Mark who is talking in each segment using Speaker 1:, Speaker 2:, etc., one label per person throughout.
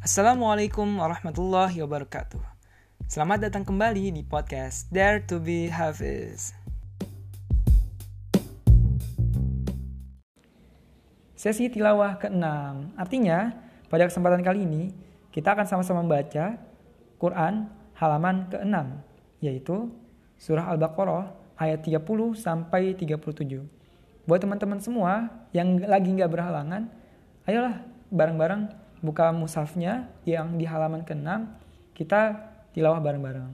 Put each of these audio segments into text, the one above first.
Speaker 1: Assalamualaikum warahmatullahi wabarakatuh. Selamat datang kembali di podcast Dare to be Hafiz. Sesi tilawah ke-6. Artinya, pada kesempatan kali ini kita akan sama-sama membaca Quran halaman ke-6, yaitu surah Al-Baqarah ayat 30 sampai 37. Buat teman-teman semua yang lagi nggak berhalangan, ayolah bareng-bareng buka mushafnya yang di halaman ke-6, kita tilawah bareng-bareng.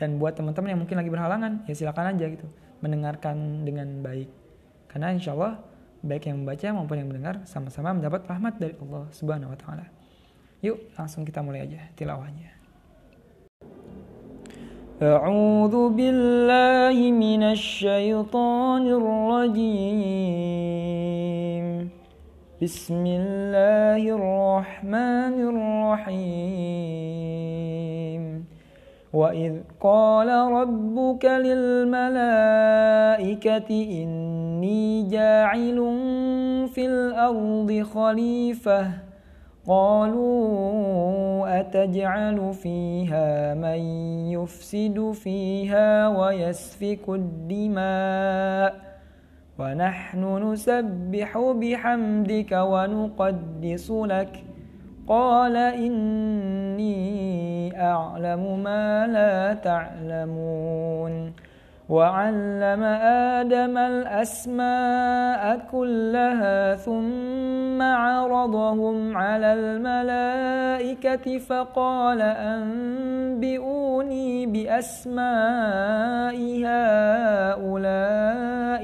Speaker 1: Dan buat teman-teman yang mungkin lagi berhalangan, ya silakan aja gitu, mendengarkan dengan baik. Karena insya Allah, baik yang membaca maupun yang mendengar, sama-sama mendapat rahmat dari Allah Subhanahu wa Ta'ala. Yuk, langsung kita mulai aja tilawahnya. أعوذ بالله من الشيطان الرجيم بسم الله الرحمن الرحيم. وإذ قال ربك للملائكة إني جاعل في الأرض خليفة. قالوا أتجعل فيها من يفسد فيها ويسفك الدماء؟ ونحن نسبح بحمدك ونقدس لك. قال إني أعلم ما لا تعلمون. وعلم آدم الأسماء كلها ثم عرضهم على الملائكة فقال أنبئوني بأسماء هؤلاء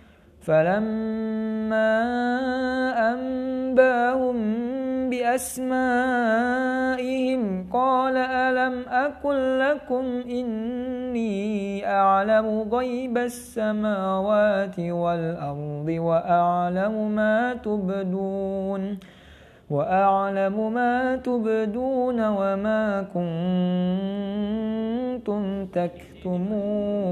Speaker 1: فلما أنباهم بأسمائهم قال ألم أقل لكم إني أعلم غيب السماوات والأرض وأعلم ما تبدون وأعلم ما تبدون وما كنتم تكتمون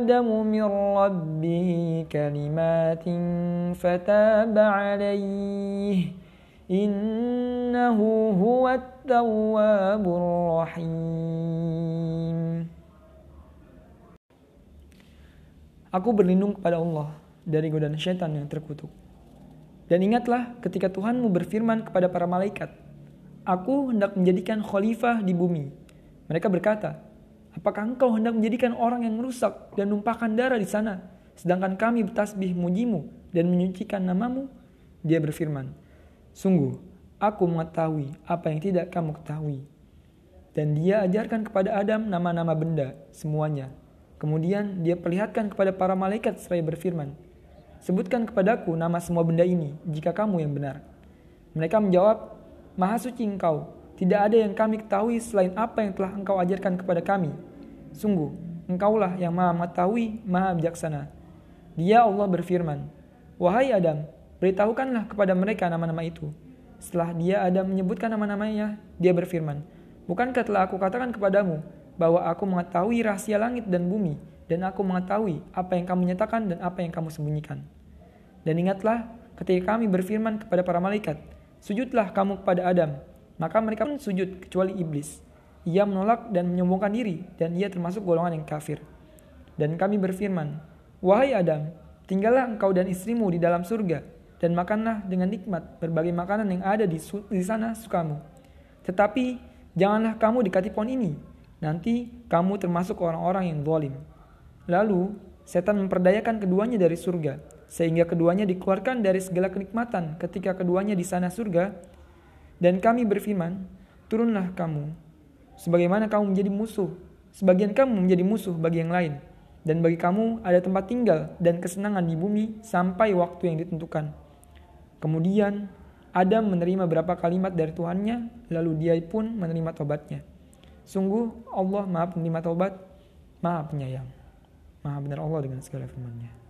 Speaker 1: آدم من ربه كلمات فتاب عليه إنه هو التواب الرحيم Aku berlindung kepada Allah dari godaan syaitan yang terkutuk. Dan ingatlah ketika Tuhanmu berfirman kepada para malaikat, Aku hendak menjadikan khalifah di bumi. Mereka berkata, Apakah engkau hendak menjadikan orang yang merusak dan numpahkan darah di sana, sedangkan kami bertasbih mujimu dan menyucikan namamu? Dia berfirman, Sungguh, aku mengetahui apa yang tidak kamu ketahui. Dan dia ajarkan kepada Adam nama-nama benda, semuanya. Kemudian dia perlihatkan kepada para malaikat seraya berfirman, Sebutkan kepadaku nama semua benda ini, jika kamu yang benar. Mereka menjawab, Maha suci engkau, tidak ada yang kami ketahui selain apa yang telah engkau ajarkan kepada kami. Sungguh, engkaulah yang maha mengetahui, maha bijaksana. Dia Allah berfirman, Wahai Adam, beritahukanlah kepada mereka nama-nama itu. Setelah dia ada menyebutkan nama-namanya, dia berfirman, Bukankah telah aku katakan kepadamu bahwa aku mengetahui rahasia langit dan bumi, dan aku mengetahui apa yang kamu nyatakan dan apa yang kamu sembunyikan. Dan ingatlah ketika kami berfirman kepada para malaikat, Sujudlah kamu kepada Adam. Maka mereka pun sujud kecuali iblis. Ia menolak dan menyombongkan diri, dan ia termasuk golongan yang kafir. Dan kami berfirman, Wahai Adam, tinggallah engkau dan istrimu di dalam surga, dan makanlah dengan nikmat berbagai makanan yang ada di, di sana sukamu. Tetapi janganlah kamu dekati pohon ini, nanti kamu termasuk orang-orang yang zalim. Lalu setan memperdayakan keduanya dari surga, sehingga keduanya dikeluarkan dari segala kenikmatan ketika keduanya di sana surga. Dan kami berfirman, turunlah kamu, sebagaimana kamu menjadi musuh, sebagian kamu menjadi musuh bagi yang lain. Dan bagi kamu ada tempat tinggal dan kesenangan di bumi sampai waktu yang ditentukan. Kemudian Adam menerima beberapa kalimat dari Tuhannya, lalu dia pun menerima tobatnya. Sungguh Allah maha penerima tobat, maha penyayang. Maha benar Allah dengan segala firman-Nya.